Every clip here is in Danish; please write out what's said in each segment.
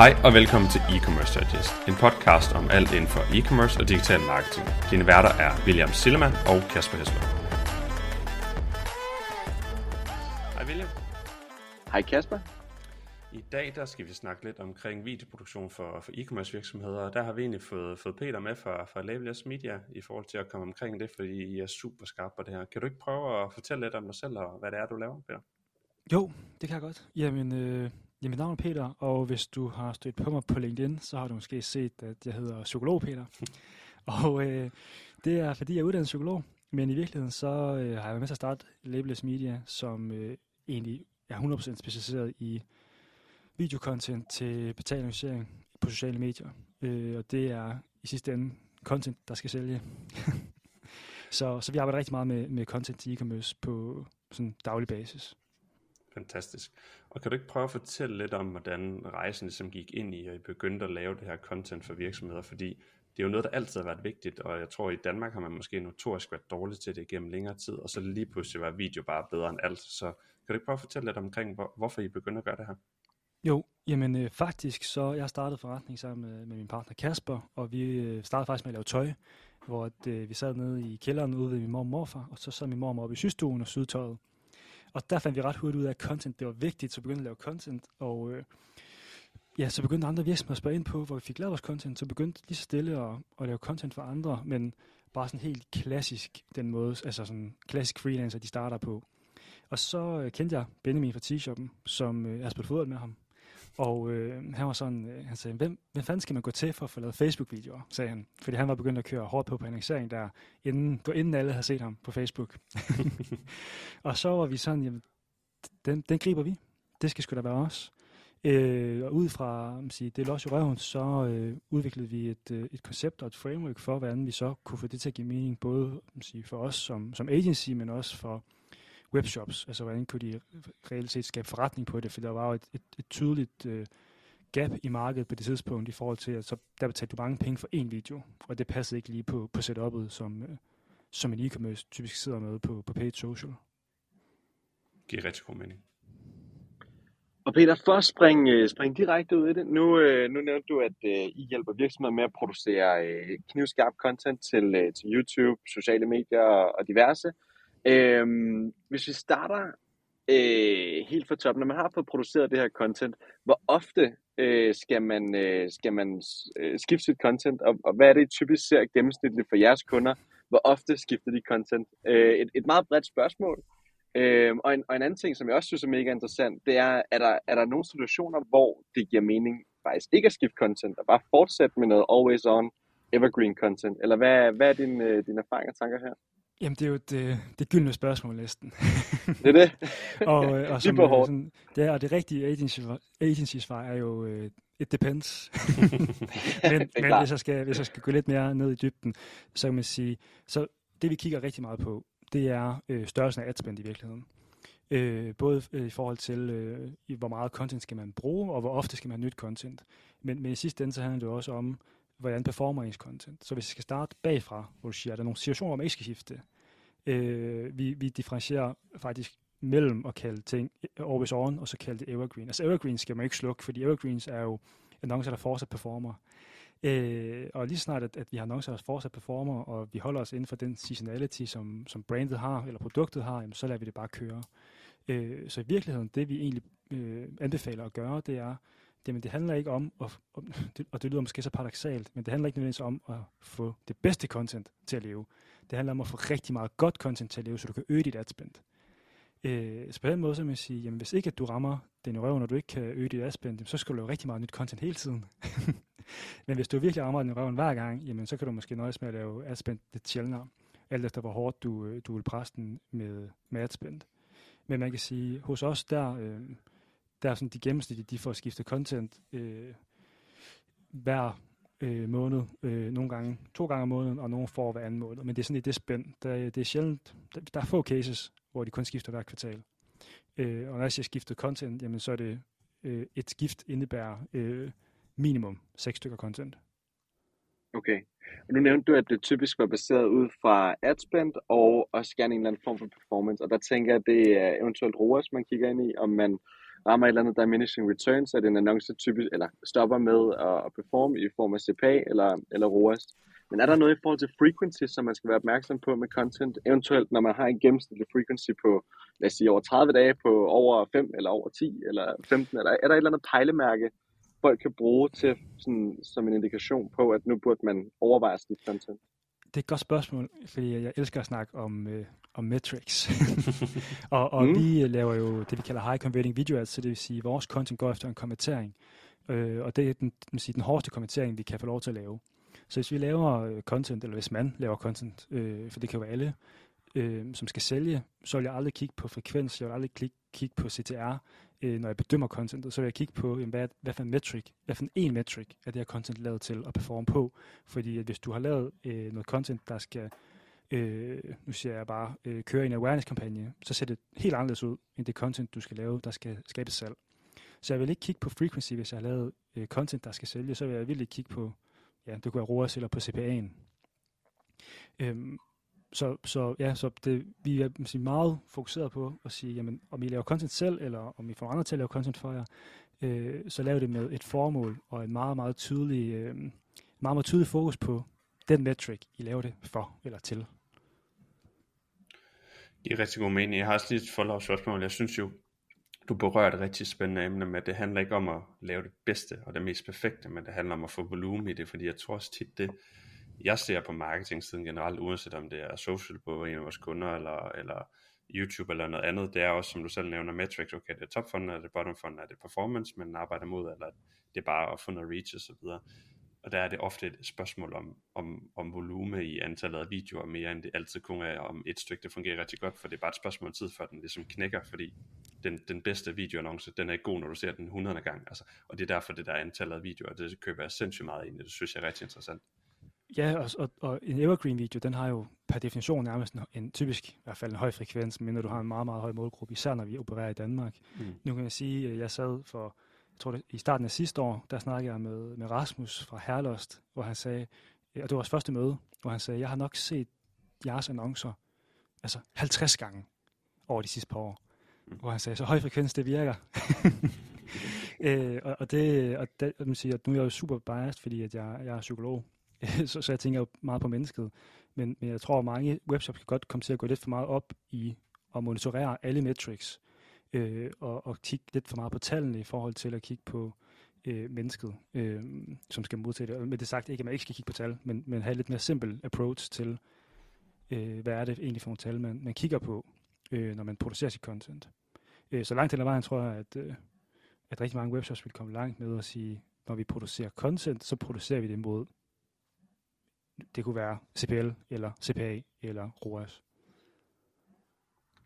Hej og velkommen til E-Commerce Digest, en podcast om alt inden for e-commerce og digital marketing. Dine værter er William Sillemann og Kasper Hesler. Hej William. Hej Kasper. I dag der skal vi snakke lidt omkring videoproduktion for, for e-commerce virksomheder, og der har vi egentlig fået, fået Peter med fra, fra Labeless Media i forhold til at komme omkring det, fordi I er super skarpe på det her. Kan du ikke prøve at fortælle lidt om dig selv og hvad det er, du laver, Peter? Jo, det kan jeg godt. Jamen, øh, Ja, mit navn er Peter, og hvis du har stødt på mig på LinkedIn, så har du måske set, at jeg hedder Psykolog Peter. og øh, det er, fordi jeg er uddannet psykolog, men i virkeligheden så øh, har jeg været med til at starte Labeless Media, som øh, egentlig er 100% specialiseret i videocontent til betalingisering på sociale medier. Øh, og det er i sidste ende content, der skal sælge. så, så vi arbejder rigtig meget med, med content til e-commerce på sådan daglig basis. Fantastisk. Og kan du ikke prøve at fortælle lidt om, hvordan rejsen ligesom gik ind i, at I begyndte at lave det her content for virksomheder? Fordi det er jo noget, der altid har været vigtigt, og jeg tror, at i Danmark har man måske notorisk været dårlig til det gennem længere tid, og så lige pludselig var video bare bedre end alt. Så kan du ikke prøve at fortælle lidt omkring, hvor, hvorfor I begyndte at gøre det her? Jo, jamen øh, faktisk så jeg startede forretning sammen med, med min partner Kasper, og vi øh, startede faktisk med at lave tøj, hvor at, øh, vi sad nede i kælderen ude ved min mor og morfar, og så sad min mor op i systuen og syede tøjet. Og der fandt vi ret hurtigt ud af, at content det var vigtigt, så begyndte at lave content. Og øh, ja, så begyndte andre virksomheder at spørge ind på, hvor vi fik lavet vores content. Så begyndte lige så stille at, at lave content for andre, men bare sådan helt klassisk den måde, altså sådan klassisk freelancer, de starter på. Og så øh, kendte jeg Benjamin fra T-Shoppen, som øh, jeg har spillet fodbold med ham. Og øh, han var sådan, øh, han sagde, hvem, hvem fanden skal man gå til for at få lavet Facebook-videoer, sagde han. Fordi han var begyndt at køre hårdt på på annoncering der, inden, inden alle havde set ham på Facebook. og så var vi sådan, jamen, den, den griber vi. Det skal sgu da være os. Øh, og ud fra man siger, det også i røven, så øh, udviklede vi et, øh, et koncept og et framework for, hvordan vi så kunne få det til at give mening, både man siger, for os som, som agency, men også for webshops. Altså, hvordan kunne de reelt set skabe forretning på det? For der var jo et, et, et tydeligt øh, gap i markedet på det tidspunkt i forhold til, at så der betalte du mange penge for én video, og det passede ikke lige på, på setup'et, som, øh, som en e-commerce typisk sidder med på, på paid social. Giver rigtig god mening. Og Peter, for at springe, øh, springe direkte ud i det, nu, øh, nu nævnte du, at øh, I hjælper virksomheder med at producere knivskarp content til, til YouTube, sociale medier og diverse. Øhm, hvis vi starter øh, helt fra toppen, når man har fået produceret det her content, hvor ofte øh, skal man, øh, skal man øh, skifte sit content, og, og hvad er det, typisk ser gennemsnitligt for jeres kunder? Hvor ofte skifter de content? Øh, et, et meget bredt spørgsmål. Øhm, og, en, og en anden ting, som jeg også synes er mega interessant, det er, er der, er der nogle situationer, hvor det giver mening faktisk ikke at skifte content, og bare fortsætte med noget always on, evergreen content? Eller hvad, hvad er din, øh, dine erfaringer og tanker her? Jamen, det er jo det, øh, det gyldne spørgsmål næsten. det er det. og, øh, og som, øh, sådan, det, er, og det rigtige agency, agency svar er jo, uh, it depends. men men hvis, jeg skal, hvis jeg skal gå lidt mere ned i dybden, så kan man sige, så det vi kigger rigtig meget på, det er øh, størrelsen af adspend i virkeligheden. Øh, både i forhold til, øh, hvor meget content skal man bruge, og hvor ofte skal man have nyt content. Men, men i sidste ende så handler det også om, hvordan performer ens content. Så hvis jeg skal starte bagfra, hvor du siger, at der er nogle situationer, hvor man ikke skal skifte, øh, vi, vi differentierer faktisk mellem at kalde ting always on, og så kalde det evergreen. Altså evergreen skal man ikke slukke, fordi evergreens er jo annoncer, der fortsat performer. Øh, og lige snart, at, at vi har annoncer, der fortsat performer, og vi holder os inden for den seasonality, som, som brandet har, eller produktet har, jamen, så lader vi det bare køre. Øh, så i virkeligheden, det vi egentlig øh, anbefaler at gøre, det er, det, men det handler ikke om, at, og det lyder måske så paradoxalt, men det handler ikke nødvendigvis om at få det bedste content til at leve. Det handler om at få rigtig meget godt content til at leve, så du kan øge dit adspend. Øh, så på den måde så vil jeg sige, jamen hvis ikke at du rammer den i røven, og du ikke kan øge dit adspend, så skal du lave rigtig meget nyt content hele tiden. men hvis du virkelig rammer den i røven hver gang, jamen så kan du måske nøjes med at lave adspend lidt sjældnere, alt efter hvor hårdt du, øh, du vil presse den med, med adspend. Men man kan sige, hos os der, øh, der er sådan de gennemsnitlige, de får skiftet content øh, hver øh, måned, øh, nogle gange to gange om måneden, og nogle får hver anden måned. Men det er sådan i det spænd. Der, det er sjældent, der, der er få cases, hvor de kun skifter hver kvartal. Øh, og når jeg siger skiftet content, jamen så er det øh, et skift indebærer øh, minimum seks stykker content. Okay. Og nu nævnte du, at det typisk var baseret ud fra adspend og også gerne en eller anden form for performance. Og der tænker jeg, at det er eventuelt ROAS, man kigger ind i, om man rammer et eller andet diminishing returns, at en annonce typisk, eller stopper med at, at performe i form af CPA eller, eller ROAS. Men er der noget i forhold til frequency, som man skal være opmærksom på med content? Eventuelt, når man har en gennemsnitlig frequency på, lad os sige, over 30 dage, på over 5 eller over 10 eller 15, eller er der et eller andet pejlemærke, folk kan bruge til sådan, som en indikation på, at nu burde man overveje sit content? Det er et godt spørgsmål, fordi jeg elsker at snakke om, øh, om metrics. og og mm. vi laver jo det, vi kalder high converting video ads, så det vil sige, at vores content går efter en kommentering. Øh, og det er den, den, sige, den hårdeste kommentering, vi kan få lov til at lave. Så hvis vi laver øh, content, eller hvis man laver content, øh, for det kan jo være alle, øh, som skal sælge, så vil jeg aldrig kigge på frekvens, jeg vil aldrig kigge, kigge på CTR, øh, når jeg bedømmer contentet, så vil jeg kigge på, jamen, hvad, hvad for en metric, hvad for en metric er det her content lavet til at performe på. Fordi at hvis du har lavet øh, noget content, der skal, øh, nu siger jeg bare, øh, køre en awareness-kampagne, så ser det helt anderledes ud, end det content, du skal lave, der skal skabe salg. Så jeg vil ikke kigge på frequency, hvis jeg har lavet øh, content, der skal sælge, så vil jeg virkelig kigge på, ja, det kunne være ROAS eller på CPA'en. Øhm, så, så, ja, så det, vi er sige, meget fokuseret på at sige, jamen, om I laver content selv, eller om I får andre til at lave content for jer, øh, så lav det med et formål og en meget, meget tydelig, øh, meget, meget tydelig fokus på den metric, I laver det for eller til. Det er rigtig god mening. Jeg har også lige et follow spørgsmål. Jeg synes jo, du berører et rigtig spændende emne med, at det handler ikke om at lave det bedste og det mest perfekte, men det handler om at få volumen i det, fordi jeg tror også tit det, jeg ser på marketing-siden generelt, uanset om det er social på en af vores kunder, eller, eller YouTube eller noget andet, det er også, som du selv nævner, metrics, okay, det er topfunden, er det bottomfunden, er det performance, man arbejder mod, eller det er bare at få noget reach og så videre. Og der er det ofte et spørgsmål om, om, om volume i antallet af videoer, mere end det altid kun er om et stykke, det fungerer rigtig godt, for det er bare et spørgsmål om tid, før den ligesom knækker, fordi den, den bedste videoannonce, den er ikke god, når du ser den 100 gang. Altså, og det er derfor, det der antallet af videoer, det køber jeg sindssygt meget ind det synes jeg er rigtig interessant. Ja, og, og, og en evergreen video, den har jo per definition nærmest en, en typisk, i hvert fald en høj frekvens, men når du har en meget, meget høj målgruppe, især når vi opererer i Danmark. Mm. Nu kan jeg sige, at jeg sad for, jeg tror det, i starten af sidste år, der snakkede jeg med, med Rasmus fra Herlost, hvor han sagde, og det var vores første møde, hvor han sagde, jeg har nok set jeres annoncer, altså 50 gange over de sidste par år. Mm. Hvor han sagde, så høj frekvens, det virker. øh, og, og, det, og det, man siger, at nu er jeg jo super biased, fordi at jeg, jeg er psykolog, så, så jeg tænker jo meget på mennesket. Men, men jeg tror, at mange webshops kan godt komme til at gå lidt for meget op i at monitorere alle metrics, øh, og, og kigge lidt for meget på tallene i forhold til at kigge på øh, mennesket, øh, som skal modtage det. Og med det sagt ikke, at man ikke skal kigge på tal, men, men have lidt mere simpel approach til, øh, hvad er det egentlig for nogle tal, man, man kigger på, øh, når man producerer sit content. Øh, så langt hen ad vejen tror jeg, at, øh, at rigtig mange webshops vil komme langt med at sige, når vi producerer content, så producerer vi det mod det kunne være CPL, eller CPA, eller ROAS.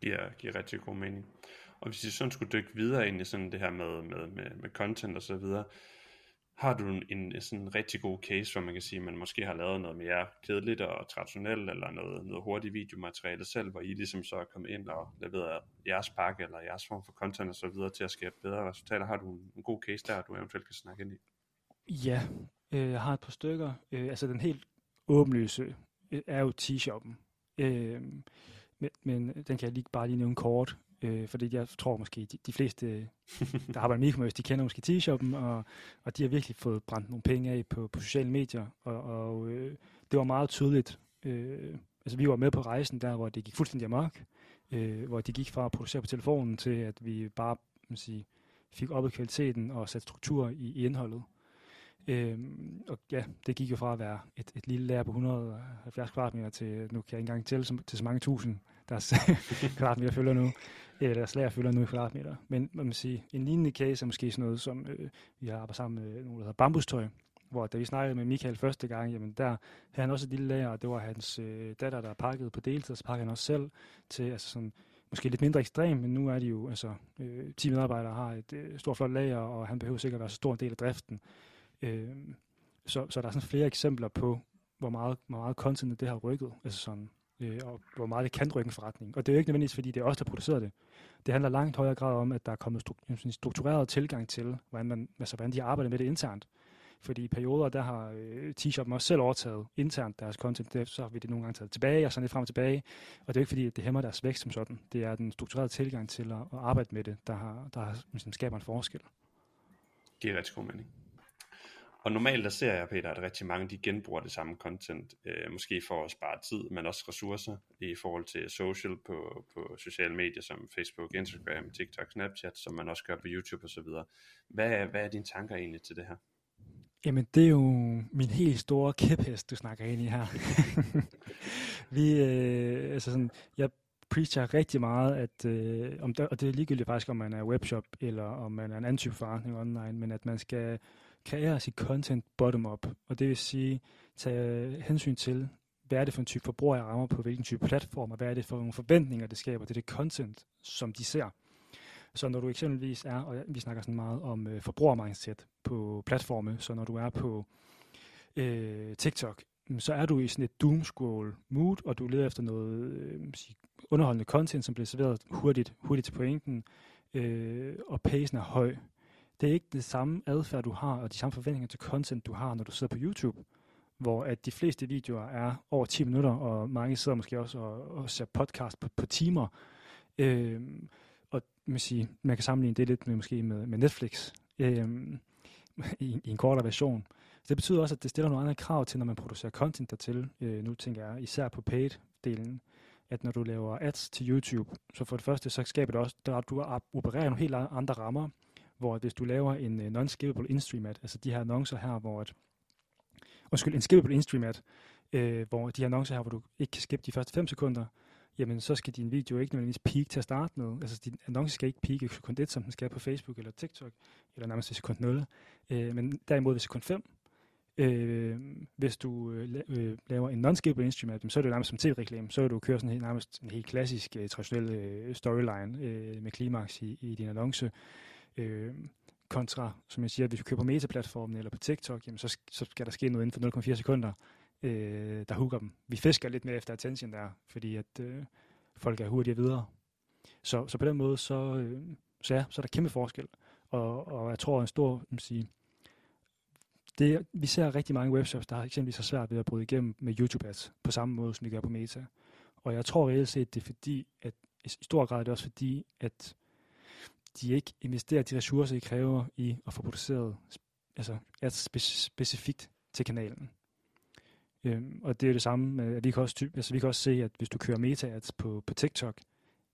Ja, giver rigtig god mening. Og hvis I sådan skulle dykke videre ind i sådan det her med, med, med, med content og så videre, har du en, en sådan rigtig god case, hvor man kan sige, at man måske har lavet noget mere kedeligt og traditionelt, eller noget, noget hurtigt videomateriale selv, hvor I ligesom så er kommet ind og leveret jeres pakke, eller jeres form for content og så videre til at skabe bedre resultater. Har du en, en god case der, du eventuelt kan snakke ind i? Ja, øh, jeg har et par stykker. Øh, altså den helt åbenlyse øh, er jo t-shoppen. Øh, men, men den kan jeg lige, bare lige nævne kort, øh, fordi jeg tror måske, de, de fleste, der arbejder med e-commerce, de kender måske t-shoppen, og, og de har virkelig fået brændt nogle penge af på, på sociale medier, og, og øh, det var meget tydeligt. Øh, altså vi var med på rejsen der, hvor det gik fuldstændig amok, øh, hvor de gik fra at producere på telefonen til, at vi bare man sige, fik op i kvaliteten og sat struktur i, i indholdet. Øhm, og ja, det gik jo fra at være et, et lille lager på 170 kvadratmeter til, nu kan jeg ikke engang tælle til så mange tusind, deres kvadratmeter fylder nu, eller deres lager fylder nu i kvadratmeter. Men man må sige, en lignende case er måske sådan noget, som øh, vi har arbejdet sammen med nogle, der hedder bambustøj, hvor da vi snakkede med Michael første gang, jamen der havde han også et lille lager, og det var hans øh, datter, der pakkede på deltid, så pakkede han også selv til, altså sådan, måske lidt mindre ekstrem, men nu er de jo, altså, øh, 10 medarbejdere har et øh, stort flot lager, og han behøver sikkert være så stor en del af driften. Øh, så, så der er sådan flere eksempler på, hvor meget, hvor meget content det har rykket, altså sådan, øh, og hvor meget det kan rykke en forretning. Og det er jo ikke nødvendigvis, fordi det er os, der producerer det. Det handler langt højere grad om, at der er kommet en struktureret tilgang til, hvordan, man, altså, hvordan de arbejder med det internt. Fordi i perioder, der har øh, T-Shop også selv overtaget internt deres content, det, så har vi det nogle gange taget tilbage, og sådan lidt frem og tilbage. Og det er jo ikke fordi, at det hæmmer deres vækst som sådan. Det er den strukturerede tilgang til at, at arbejde med det, der, har, der har, ligesom, skaber en forskel. Det er rigtig god mening. Og normalt der ser jeg, Peter, at rigtig mange de genbruger det samme content, øh, måske for at spare tid, men også ressourcer i forhold til social på, på sociale medier som Facebook, Instagram, TikTok, Snapchat, som man også gør på YouTube osv. Hvad, hvad er dine tanker egentlig til det her? Jamen, det er jo min helt store kæphest, du snakker ind i her. Vi, øh, altså sådan, jeg preacher rigtig meget, at, øh, om der, og det er ligegyldigt faktisk, om man er webshop, eller om man er en anden type forretning online, men at man skal kreere sit content bottom-up, og det vil sige, tage hensyn til, hvad er det for en type forbruger, jeg rammer på hvilken type platform, og hvad er det for nogle forventninger, det skaber til det content, som de ser. Så når du eksempelvis er, og vi snakker sådan meget om øh, forbrugermindset på platforme, så når du er på øh, TikTok, mm, så er du i sådan et doomscroll mood, og du leder efter noget øh, underholdende content, som bliver serveret hurtigt, hurtigt til pointen, øh, og pacen er høj. Det er ikke det samme adfærd, du har, og de samme forventninger til content, du har, når du sidder på YouTube, hvor at de fleste videoer er over 10 minutter, og mange sidder måske også og, og ser podcast på, på timer. Øh, og man, sige, man kan sammenligne det lidt med, måske med, med Netflix øh, i, i en kortere version. Så det betyder også, at det stiller nogle andre krav til, når man producerer content dertil. Øh, nu tænker jeg især på paid-delen, at når du laver ads til YouTube, så for det første, så skaber det også, at du opererer nogle helt andre rammer, hvor hvis du laver en øh, non-skippable in-stream ad, altså de her annoncer her, hvor at, undskyld, en skippable in-stream ad, øh, hvor de her annoncer her, hvor du ikke kan skippe de første 5 sekunder, jamen så skal din video ikke nødvendigvis peak til at starte med. Altså din annonce skal ikke peak i sekund 1, som den skal på Facebook eller TikTok, eller nærmest i sekund 0. Øh, men derimod ved sekund 5, øh, hvis du øh, øh, laver en non-skippable in-stream ad, så er det jo nærmest som tv-reklame. Så er du køre sådan en, nærmest en helt klassisk, øh, traditionel øh, storyline øh, med klimaks i, i din annonce. Øh, kontra, som jeg siger, hvis vi køber på Meta-platformen eller på TikTok, jamen så, så skal der ske noget inden for 0,4 sekunder, øh, der hooker dem. Vi fisker lidt mere efter attention der, fordi at øh, folk er hurtigere videre. Så, så på den måde, så, øh, så, ja, så er der kæmpe forskel. Og, og jeg tror, en stor, man sige, det, vi ser rigtig mange webshops, der har eksempelvis så svært ved at bryde igennem med YouTube-ads, på samme måde, som de gør på Meta. Og jeg tror reelt set, det er fordi, at i stor grad er det også fordi, at de ikke investerer de ressourcer, de kræver i at få produceret altså ads specifikt til kanalen. Øhm, og det er det samme med, at vi kan, også, altså vi kan også se, at hvis du kører meta-ads på, på TikTok,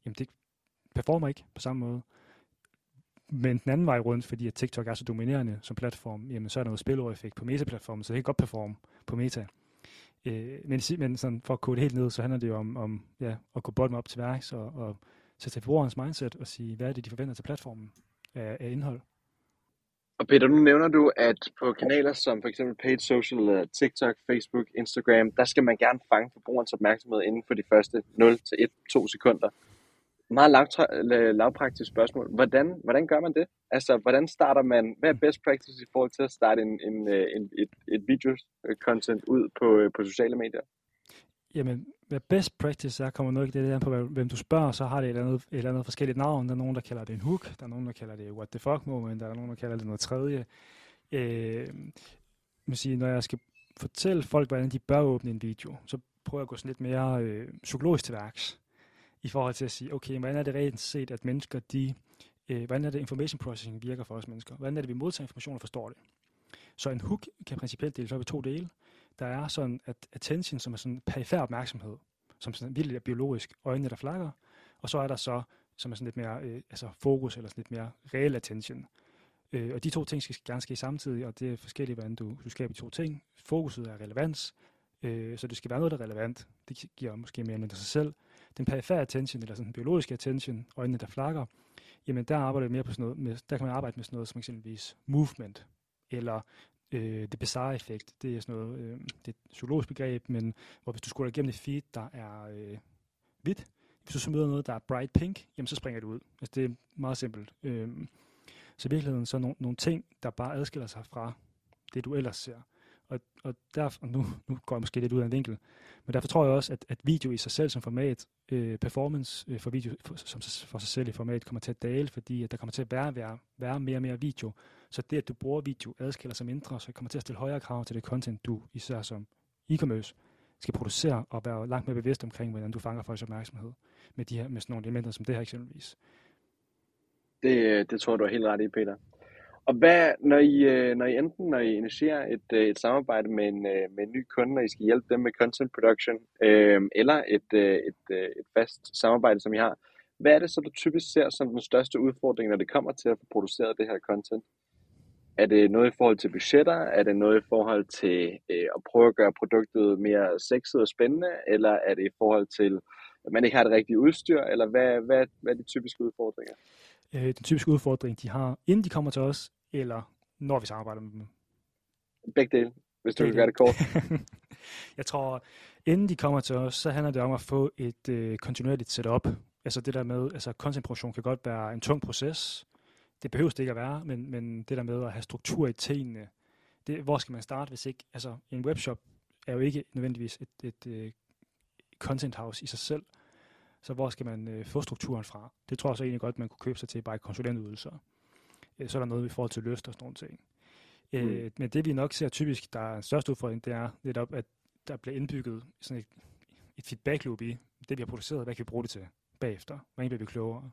jamen det performer ikke på samme måde. Men den anden vej rundt, fordi at TikTok er så dominerende som platform, jamen så er der noget spillereffekt på meta-platformen, så det kan godt performe på meta. Øh, men men sådan, for at kode det helt ned, så handler det jo om, om ja, at gå bottom op til værks og, og sætte forbrugerens mindset og sige, hvad er det, de forventer til platformen af, af indhold. Og Peter, nu nævner du, at på kanaler som for eksempel paid social, øh, TikTok, Facebook, Instagram, der skal man gerne fange forbrugerens opmærksomhed inden for de første 0-1-2 sekunder. Meget øh, lavpraktisk spørgsmål. Hvordan, hvordan gør man det? Altså, hvordan starter man, hvad er best practice i forhold til at starte en, en, øh, en, et, et video-content ud på, på sociale medier? Jamen, hvad best practice er, kommer nok det der på, hvem du spørger, så har det et eller, andet, et eller andet forskelligt navn. Der er nogen, der kalder det en hook, der er nogen, der kalder det what the fuck moment, der er nogen, der kalder det noget tredje. Øh, man siger, når jeg skal fortælle folk, hvordan de bør åbne en video, så prøver jeg at gå sådan lidt mere øh, psykologisk til værks, i forhold til at sige, okay, hvordan er det rent set, at mennesker, de, øh, hvordan er det information processing virker for os mennesker? Hvordan er det, vi modtager information og forstår det? Så en hook kan principielt deles op i to dele der er sådan at attention, som er sådan perifær opmærksomhed, som sådan vildt er biologisk, øjnene der flakker, og så er der så, som er sådan lidt mere øh, altså fokus, eller sådan lidt mere reel attention. Øh, og de to ting skal gerne ske samtidig, og det er forskelligt, hvordan du, du skaber de to ting. Fokuset er relevans, øh, så det skal være noget, der er relevant. Det giver måske mere end sig selv. Den perifære attention, eller sådan den biologiske attention, øjnene der flakker, jamen der arbejder vi mere på sådan noget, med, der kan man arbejde med sådan noget som eksempelvis movement, eller øh, det bizarre effekt. Det er sådan noget, øh, det er et psykologisk begreb, men hvor hvis du scroller igennem et feed, der er øh, hvidt, hvis du så møder noget, der er bright pink, jamen så springer det ud. Altså det er meget simpelt. Øh, så i virkeligheden så er nogle, nogle ting, der bare adskiller sig fra det, du ellers ser. Og, og, der, og nu, nu går jeg måske lidt ud af en vinkel, men derfor tror jeg også, at, at video i sig selv som format, øh, performance øh, for video for, som, for sig selv i format, kommer til at dale, fordi at der kommer til at være, være, være mere og mere video. Så det, at du bruger video, adskiller sig mindre, så kommer til at stille højere krav til det content, du især som e-commerce skal producere og være langt mere bevidst omkring, hvordan du fanger folks opmærksomhed med, de her, med sådan nogle elementer som det her eksempelvis. Det, øh, det tror du er helt ret i, Peter. Og hvad, når I, øh, når I enten når I initierer et, øh, et samarbejde med en, øh, med en ny kunde, og I skal hjælpe dem med content production, øh, eller et, et, et fast samarbejde, som I har, hvad er det så, du typisk ser som den største udfordring, når det kommer til at få produceret det her content? Er det noget i forhold til budgetter? Er det noget i forhold til øh, at prøve at gøre produktet mere sexet og spændende? Eller er det i forhold til, at man ikke har det rigtige udstyr? Eller hvad, hvad, hvad er de typiske udfordringer? Øh, den typiske udfordring, de har, inden de kommer til os, eller når vi samarbejder med dem? Begge dele, hvis du Begge vil gøre det kort. jeg tror, inden de kommer til os, så handler det om at få et øh, kontinuerligt setup. Altså det der med, altså contentproduktion kan godt være en tung proces. Det behøver det ikke at være, men, men det der med at have struktur i tingene, det, hvor skal man starte, hvis ikke, altså en webshop er jo ikke nødvendigvis et, et, et uh, content house i sig selv. Så hvor skal man øh, få strukturen fra? Det tror jeg så egentlig godt, man kunne købe sig til bare konsulentydelser. Øh, så er der noget i forhold til lyst og sådan nogle ting. Øh, mm. Øh, men det vi nok ser typisk, der er en største udfordring, det er netop, at der bliver indbygget sådan et, et feedback loop i det, vi har produceret, hvad kan vi bruge det til bagefter? Hvordan bliver vi klogere?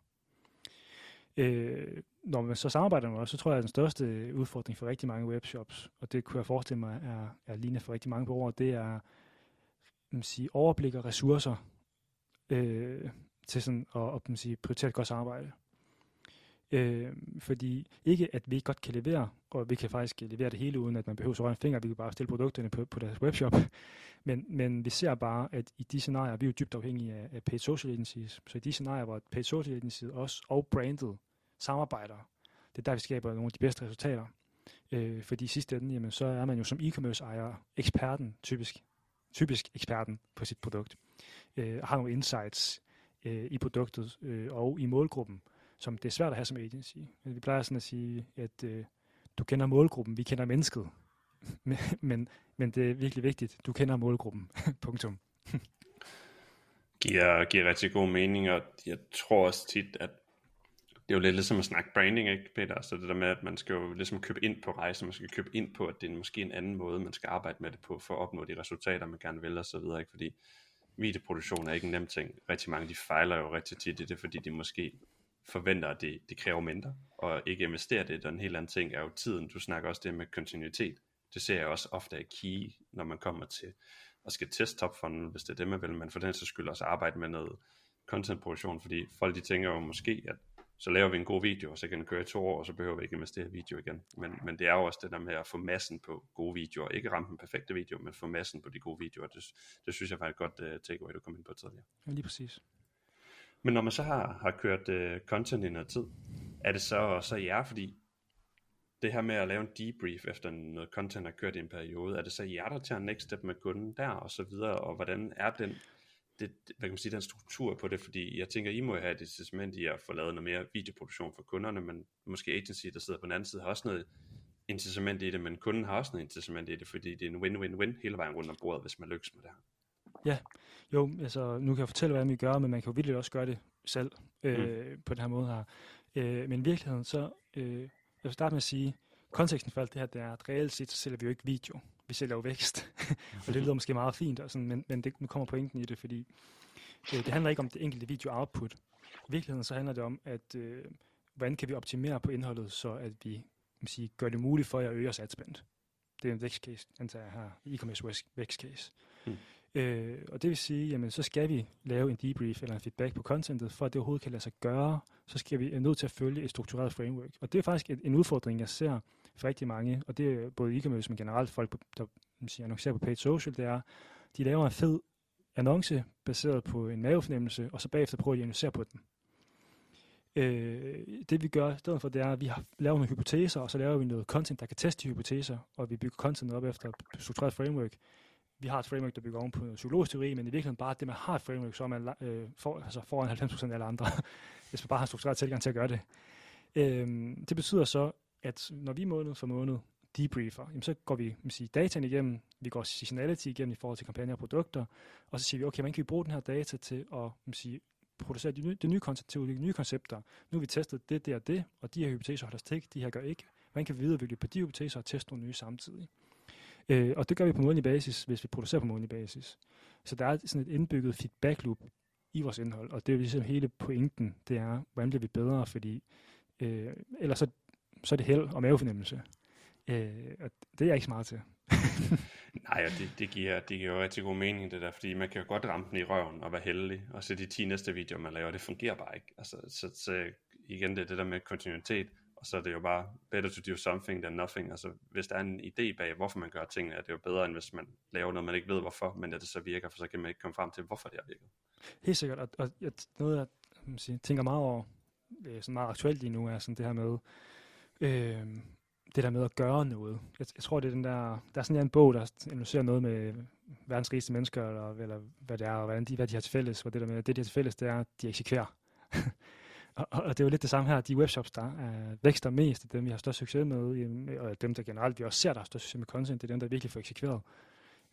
Øh, når man så samarbejder med os, så tror jeg, at den største udfordring for rigtig mange webshops, og det kunne jeg forestille mig er, er lignende for rigtig mange borgere, det er man sige, overblik og ressourcer øh, til sådan at, at man sige, prioritere et godt samarbejde. Øh, fordi ikke, at vi ikke godt kan levere, og vi kan faktisk levere det hele, uden at man behøver at røre en finger, vi kan bare stille produkterne på, på deres webshop. Men, men vi ser bare, at i de scenarier, vi er jo dybt afhængige af, af paid social agencies, så i de scenarier, hvor paid social agencies også og brandet samarbejder, det er der, vi skaber nogle af de bedste resultater. Øh, fordi i sidste ende, jamen, så er man jo som e-commerce ejer eksperten, typisk, typisk eksperten på sit produkt, øh, har nogle insights øh, i produktet øh, og i målgruppen, som det er svært at have som agency. Vi plejer sådan at sige, at øh, du kender målgruppen, vi kender mennesket. men, men det er virkelig vigtigt, du kender målgruppen. Punktum. giver, giver rigtig god mening, og jeg tror også tit, at det er jo lidt ligesom at snakke branding, ikke Peter? Så det der med, at man skal jo ligesom købe ind på rejsen, man skal købe ind på, at det er måske en anden måde, man skal arbejde med det på, for at opnå de resultater, man gerne vil, og så videre, ikke? Fordi videoproduktion er ikke en nem ting. Rigtig mange, de fejler jo rigtig tit i det, fordi de måske forventer, at det, det kræver mindre, og ikke investere det. Og en helt anden ting er jo tiden. Du snakker også det med kontinuitet. Det ser jeg også ofte af key, når man kommer til at skal teste topfunnel, hvis det er det, man vil, men for den så skyld også arbejde med noget contentproduktion, fordi folk de tænker jo måske, at så laver vi en god video, og så kan den køre i to år, og så behøver vi ikke investere i video igen. Men, men det er jo også det der med at få massen på gode videoer. Ikke ramme den perfekte video, men få massen på de gode videoer. Det, det synes jeg var et godt uh, takeaway, du kom ind på tidligere. Ja, lige præcis. Men når man så har, har kørt uh, content i noget tid, er det så, så jer, fordi det her med at lave en debrief efter noget content har kørt i en periode, er det så jer, der tager next step med kunden der og så videre, og hvordan er den, det, hvad kan man sige, den struktur på det, fordi jeg tænker, I må have et incitament i at få lavet noget mere videoproduktion for kunderne, men måske agency, der sidder på den anden side, har også noget incitament i det, men kunden har også noget incitament i det, fordi det er en win-win-win hele vejen rundt om bordet, hvis man lykkes med det her. Ja, jo, altså nu kan jeg fortælle, hvad vi gør, men man kan jo virkelig også gøre det selv øh, mm. på den her måde her. Øh, men i virkeligheden, så øh, jeg vil starte med at sige, konteksten for alt det her, det er, at reelt set, så sælger vi jo ikke video. Vi sælger jo vækst. og det lyder måske meget fint, og sådan, men, men det, nu kommer pointen i det, fordi øh, det handler ikke om det enkelte video output. I virkeligheden så handler det om, at øh, hvordan kan vi optimere på indholdet, så at vi man sige, gør det muligt for jer at øge os adspend. Det er en vækstcase, antager jeg her, e-commerce vækstcase. Mm. Øh, og det vil sige, jamen så skal vi lave en debrief eller en feedback på contentet, for at det overhovedet kan lade sig gøre, så skal vi er nødt til at følge et struktureret framework. Og det er faktisk et, en udfordring, jeg ser for rigtig mange, og det er både e-commerce, men generelt folk, der siger, annoncerer på paid social, det er, de laver en fed annonce baseret på en mavefornemmelse, og så bagefter prøver de at analysere på den. Øh, det vi gør i stedet for, det er, at vi har, laver nogle hypoteser, og så laver vi noget content, der kan teste de hypoteser, og vi bygger content op efter et struktureret framework, vi har et framework, der bygger oven på noget psykologisk teori, men i virkeligheden bare det, man har et framework, så er man øh, for, altså foran 90% af alle andre, hvis man bare har struktureret tilgang til at gøre det. Øh, det betyder så, at når vi måned for måned debriefer, jamen, så går vi man siger, dataen igennem, vi går seasonality igennem i forhold til kampagner og produkter, og så siger vi, okay, hvordan kan vi bruge den her data til at man siger, producere de nye, de nye, koncept, de nye koncepter. Nu har vi testet det, det og det, og de her hypoteser holder stik, de her gør ikke. Hvordan kan vi videreudvikle på de hypoteser og teste nogle nye samtidig? Øh, og det gør vi på månedlig basis, hvis vi producerer på månedlig basis. Så der er sådan et indbygget feedback loop i vores indhold, og det er jo ligesom hele pointen, det er, hvordan bliver vi bedre, fordi øh, ellers så, så er det held og mavefornemmelse. Øh, og det er jeg ikke smart til. Nej, og det, det, giver, det giver jo rigtig god mening det der, fordi man kan jo godt ramme den i røven og være heldig, og så de 10 næste videoer, man laver, det fungerer bare ikke. Altså, så, så igen, det er det der med kontinuitet, og så er det jo bare better to do something than nothing. Altså, hvis der er en idé bag, hvorfor man gør tingene, er det jo bedre, end hvis man laver noget, man ikke ved hvorfor, men at det så virker, for så kan man ikke komme frem til, hvorfor det har virket. Helt sikkert, og, og jeg, noget, jeg sige, tænker meget over, øh, sådan meget aktuelt lige nu, er sådan det her med, øh, det der med at gøre noget. Jeg, jeg tror, det er den der, der er sådan en bog, der analyserer noget med verdens rigeste mennesker, eller, eller hvad det er, og hvordan de, hvad de har til fælles, hvor det der med, det de har til fælles, det er, at de eksekverer. og, og, det er jo lidt det samme her, de webshops, der øh, vækster mest, dem vi har størst succes med, øh, og dem, der generelt vi også ser, der har størst succes med content, det er dem, der virkelig får eksekveret.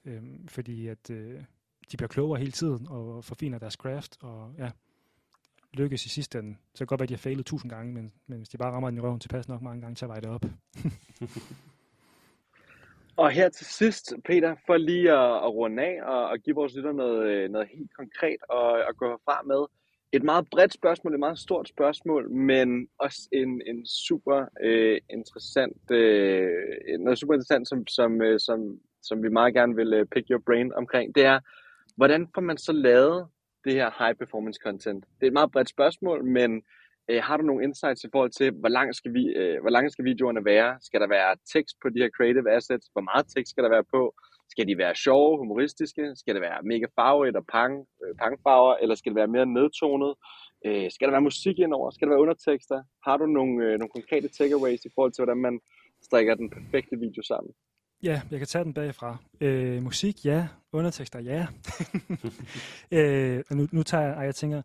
Øhm, fordi at øh, de bliver klogere hele tiden, og forfiner deres craft, og ja, lykkes i sidste ende. Så kan godt være, at de har fejlet tusind gange, men, men hvis de bare rammer den i røven tilpas nok mange gange, så vejer det op. og her til sidst, Peter, for lige at, at runde af og, og give vores lytter noget, øh, noget helt konkret og at gå herfra med. Et meget bredt spørgsmål, et meget stort spørgsmål, men også en, en super øh, interessant, øh, noget super interessant, som, som, øh, som, som vi meget gerne vil øh, pick your brain omkring. Det er, hvordan får man så lavet det her high performance content? Det er et meget bredt spørgsmål, men øh, har du nogle insights i forhold til, hvor lang skal, vi, øh, hvor lang skal videoerne være? Skal der være tekst på de her creative assets? Hvor meget tekst skal der være på? Skal de være sjove, humoristiske? Skal det være mega farverigt og pang, øh, pangfarver? Eller skal det være mere nedtonet? Øh, skal der være musik indover? Skal der være undertekster? Har du nogle, øh, nogle konkrete takeaways i forhold til, hvordan man strikker den perfekte video sammen? Ja, jeg kan tage den bagfra. Øh, musik, ja. Undertekster, ja. øh, nu, nu tager jeg, jeg tænker,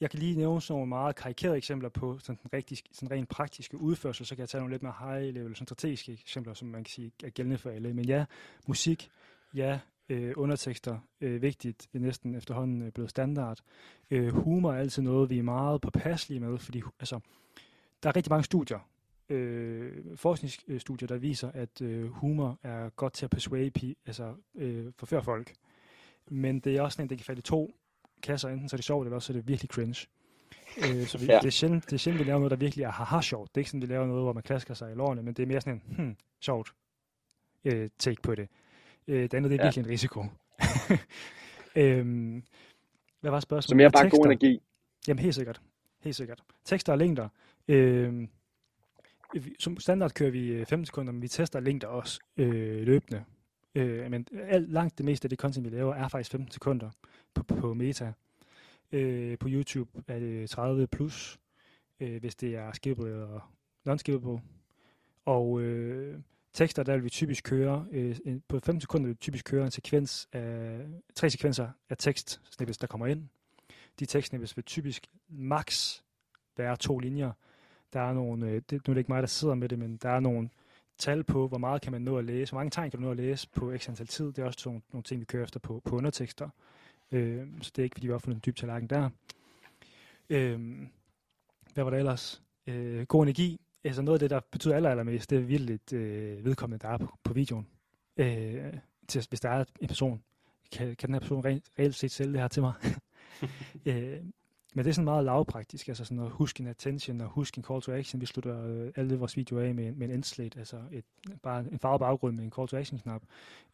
jeg kan lige nævne sådan nogle meget karikerede eksempler på sådan den rigtig, sådan rent praktiske udførsel, så kan jeg tage nogle lidt mere high level, sådan strategiske eksempler, som man kan sige er gældende for alle. Men ja, musik, ja, øh, undertekster, øh, vigtigt, er næsten efterhånden øh, blevet standard. Øh, humor er altid noget, vi er meget påpasselige med, fordi altså, der er rigtig mange studier, øh, forskningsstudier, der viser, at øh, humor er godt til at persuade, altså øh, forføre folk. Men det er også sådan, at det kan falde i to kasser, enten så er det sjovt, eller også er det virkelig cringe. Øh, så vi, ja. det, er sjældent, det er sjældent, vi laver noget, der virkelig er haha sjovt. Det er ikke sådan, vi laver noget, hvor man klasker sig i lårene, men det er mere sådan en, hmm, sjovt øh, take på det. Øh, det andet, det er ja. virkelig en risiko. øhm, hvad var spørgsmålet? Så mere bare god energi. Jamen helt sikkert. Helt sikkert. Tekster og længder. Øh, som standard kører vi 15 øh, sekunder, men vi tester længder også øh, løbende. Øh, men alt, langt det meste af det content, vi laver, er faktisk 15 sekunder på, på meta. Øh, på YouTube er det 30 plus, øh, hvis det er skippable og non-skippable. Og øh, tekster, der vil vi typisk køre, øh, på 15 sekunder vil vi typisk køre en sekvens af, tre sekvenser af tekst snippets, der kommer ind. De tekstsnippets vil typisk max være to linjer, der er nogle, øh, det, nu er det ikke mig, der sidder med det, men der er nogle tal på, hvor meget kan man nå at læse, hvor mange tegn kan du nå at læse på x antal tid. Det er også nogle, nogle ting, vi kører efter på, på undertekster. Øh, så det er ikke, fordi vi har fundet en dyb tallerken der. Øh, hvad var det ellers? Øh, god energi. Altså noget af det, der betyder aller, allermest, det er virkelig øh, vedkommende, der er på, på videoen. Øh, til, hvis der er en person, kan, kan den her person reelt, reelt set sælge det her til mig? øh, men det er sådan meget lavpraktisk, altså sådan at huske en attention og huske en call to action. Vi slutter øh, alle vores videoer af med, med en endslate, altså et, bare en farvet baggrund med en call to action knap.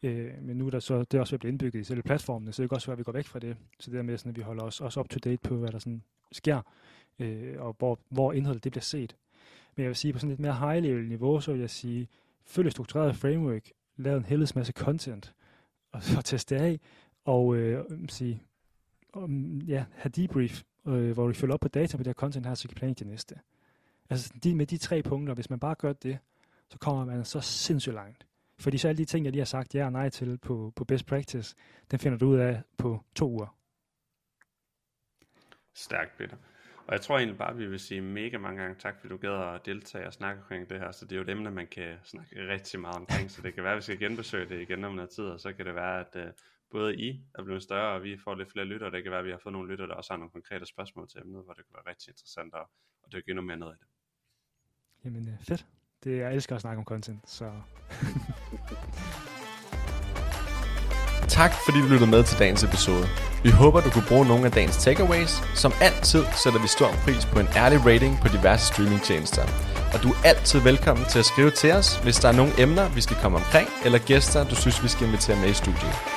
Øh, men nu er der så, det er også blevet indbygget i selve platformene, så det kan også være, at vi går væk fra det. Så det der med sådan, at vi holder os også up to date på, hvad der sådan sker, øh, og hvor, hvor indholdet det bliver set. Men jeg vil sige, på sådan et mere high level niveau, så vil jeg sige, følg et struktureret framework, lav en helvedes masse content, og så teste det af, og øh, sige, og, mm, ja, have debrief, øh, hvor vi følger op på data på det her content her, så kan planlægge det næste. Altså de, med de tre punkter, hvis man bare gør det, så kommer man så sindssygt langt. Fordi så alle de ting, jeg lige har sagt ja og nej til på, på best practice, den finder du ud af på to uger. Stærkt, Peter. Og jeg tror egentlig bare, at vi vil sige mega mange gange tak, fordi du gad at deltage og snakke omkring det her. Så det er jo et emne, man kan snakke rigtig meget omkring. Så det kan være, at vi skal genbesøge det igen om noget tid, og så kan det være, at uh, både I er blevet større, og vi får lidt flere lytter. Det kan være, at vi har fået nogle lytter, der også har nogle konkrete spørgsmål til emnet, hvor det kan være rigtig interessant at, at dykke endnu mere ned i det. Jamen øh, fedt. Det, jeg elsker at snakke om content, så... Tak fordi du lyttede med til dagens episode. Vi håber, du kunne bruge nogle af dagens takeaways. Som altid sætter vi stor pris på en ærlig rating på diverse streamingtjenester. Og du er altid velkommen til at skrive til os, hvis der er nogle emner, vi skal komme omkring, eller gæster, du synes, vi skal invitere med i studiet.